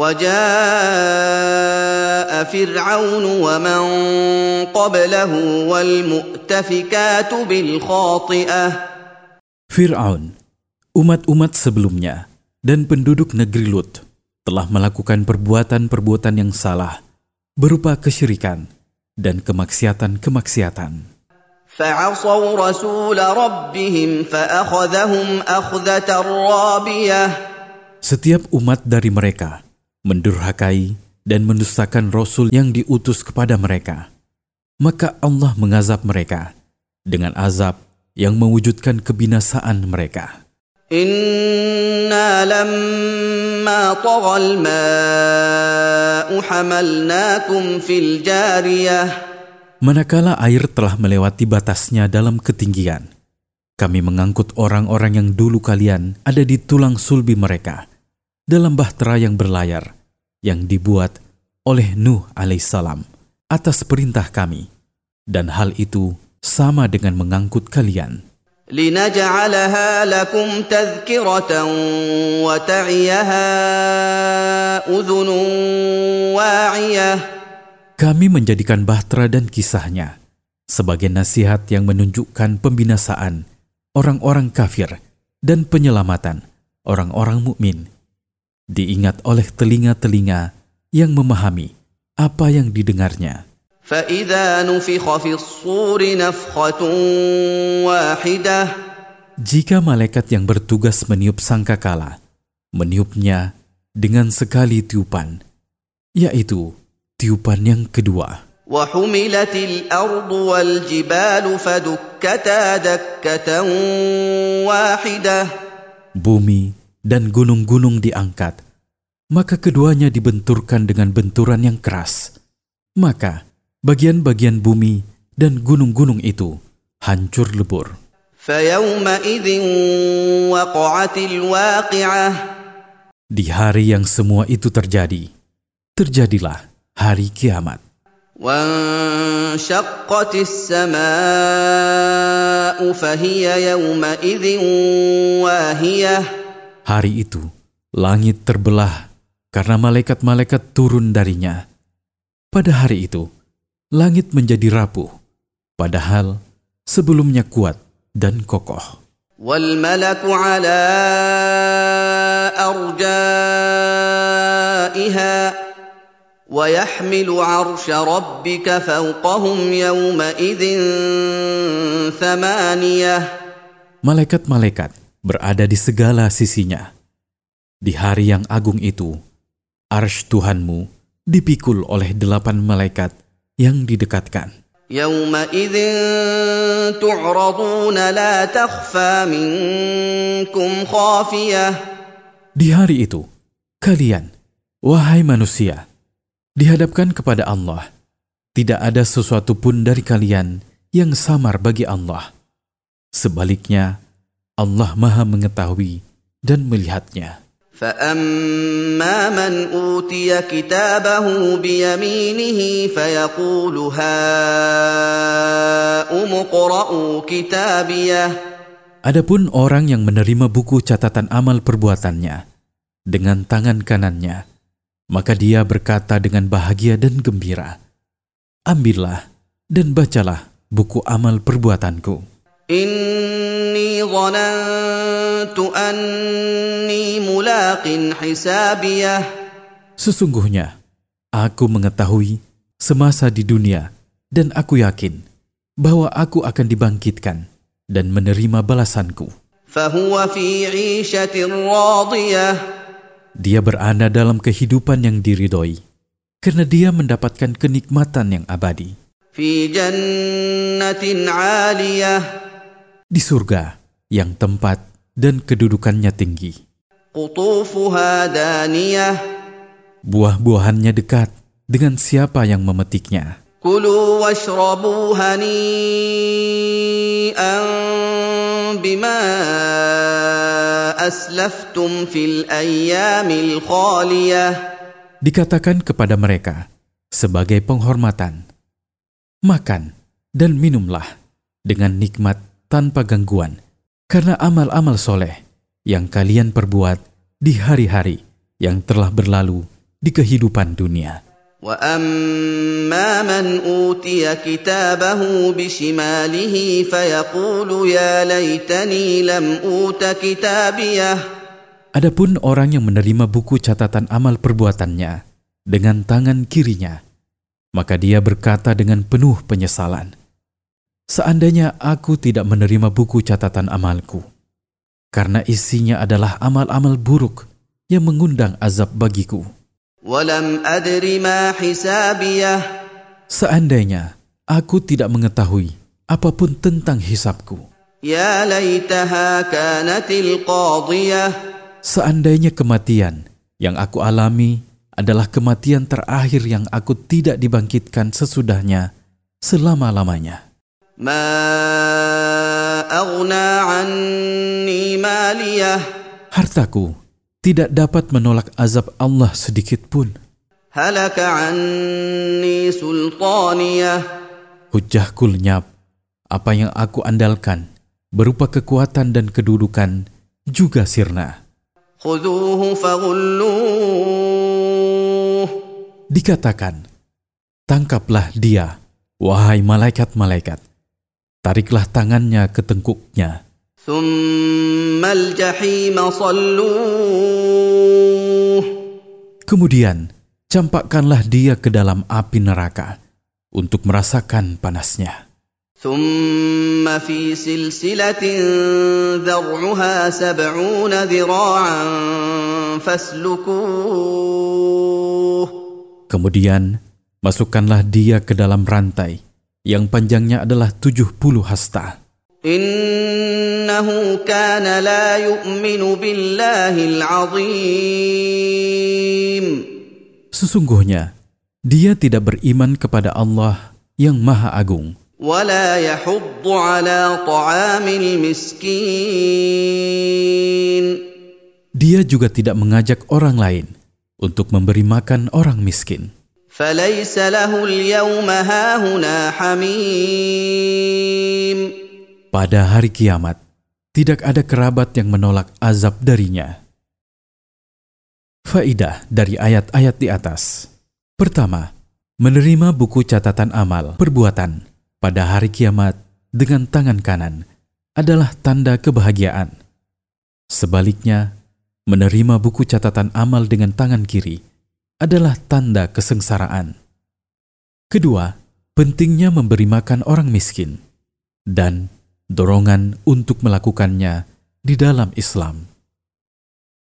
وجاء فرعون ومن قبله والمؤتفكات بالخاطئه Fir'aun, umat-umat sebelumnya, dan penduduk negeri Lut telah melakukan perbuatan-perbuatan yang salah berupa kesyirikan dan kemaksiatan-kemaksiatan. فعصوا رسول ربهم فأخذهم أخذة رابية Setiap umat dari mereka mendurhakai, dan mendustakan Rasul yang diutus kepada mereka. Maka Allah mengazab mereka dengan azab yang mewujudkan kebinasaan mereka. Inna lamma ma'u hamalnakum fil jariyah. Manakala air telah melewati batasnya dalam ketinggian, kami mengangkut orang-orang yang dulu kalian ada di tulang sulbi mereka dalam bahtera yang berlayar yang dibuat oleh Nuh alaihissalam atas perintah kami. Dan hal itu sama dengan mengangkut kalian. لنجعلها لكم تذكرة وتعيها أذن واعية Kami menjadikan bahtera dan kisahnya sebagai nasihat yang menunjukkan pembinasaan orang-orang kafir dan penyelamatan orang-orang mukmin. Diingat oleh telinga-telinga yang memahami apa yang didengarnya. فإذا نفخ في الصور نفخة واحدة Jika malaikat yang bertugas meniup sangkakala meniupnya dengan sekali tiupan, yaitu tiupan yang kedua. وحملت الأرض والجبال فدكتا دكة واحدة bumi dan gunung-gunung diangkat, maka keduanya dibenturkan dengan benturan yang keras. Maka bagian-bagian bumi dan gunung-gunung itu hancur lebur. فيومئذ وقعت الواقعة Di hari yang semua itu terjadi, terjadilah hari kiamat. وانشقت السماء فهي يومئذ واهية Hari itu, langit terbelah karena malaikat-malaikat turun darinya. Pada hari itu, langit menjadi rapuh, padahal sebelumnya kuat dan kokoh. والملك على أرجائها ويحمل عرش ربك فوقهم يومئذ ثمانية Malaikat-malaikat berada di segala sisinya. Di hari yang agung itu, arsh Tuhanmu dipikul oleh delapan malaikat yang didekatkan. يومئذ تعرضون لا تخفى منكم خافية Di hari itu, kalian, wahai manusia, dihadapkan kepada Allah. Tidak ada sesuatu pun dari kalian yang samar bagi Allah. Sebaliknya, Allah Maha Mengetahui dan melihatnya. فأما من أوتي كتابه بيمينه فيقول هاؤم اقرءوا كتابيه Adapun orang yang menerima buku catatan amal perbuatannya dengan tangan kanannya, maka dia berkata dengan bahagia dan gembira, Ambillah dan bacalah buku amal perbuatanku. إني ظننت أني ملاق حسابيه Sesungguhnya, aku mengetahui semasa di dunia dan aku yakin bahwa aku akan dibangkitkan dan menerima balasanku. فهو في عيشة راضية Dia berada dalam kehidupan yang diridhoi karena dia mendapatkan kenikmatan yang abadi. di surga yang tempat dan kedudukannya tinggi. Buah-buahannya dekat dengan siapa yang memetiknya. Dikatakan kepada mereka sebagai penghormatan, makan dan minumlah dengan nikmat tanpa gangguan karena amal-amal soleh yang kalian perbuat di hari-hari yang telah berlalu di kehidupan dunia. واما من اوتي كتابه بشماله فيقول يا ليتني لم اوت كتابيه Adapun orang yang menerima buku catatan amal perbuatannya dengan tangan kirinya, maka dia berkata dengan penuh penyesalan, seandainya aku tidak menerima buku catatan amalku, karena isinya adalah amal-amal buruk yang mengundang azab bagiku. Seandainya aku tidak mengetahui apa pun tentang hisabku. Seandainya kematian yang aku alami adalah kematian terakhir yang aku tidak dibangkitkan sesudahnya selama-lamanya. Hartaku tidak dapat menolak azab Allah sedikit pun. Hujahku lenyap. Apa yang aku andalkan berupa kekuatan dan kedudukan juga sirna. Dikatakan, tangkaplah dia, wahai malaikat-malaikat. Tariklah tangannya ke tengkuknya. ثم الجحيم صلوه Kemudian, campakkanlah dia ke dalam api neraka untuk merasakan panasnya. ثم في سلسلة ذرعها سبعون ذراعا فاسلكوه Kemudian, masukkanlah dia ke dalam rantai yang panjangnya adalah 70 hasta. إنه كان لا يؤمن بالله العظيم Sesungguhnya, dia tidak beriman kepada Allah yang Maha Agung ولا يحض على طعام المسكين Dia juga tidak mengajak orang lain untuk memberi makan orang miskin. فليس له اليوم هاهنا حميم Pada hari kiamat, tidak ada kerabat yang menolak azab darinya. Faidah dari ayat-ayat di atas. Pertama, menerima buku catatan amal perbuatan pada hari kiamat dengan tangan kanan adalah tanda kebahagiaan. Sebaliknya, menerima buku catatan amal dengan tangan kiri adalah tanda kesengsaraan. Kedua, pentingnya memberi makan orang miskin dan dorongan untuk melakukannya di dalam Islam.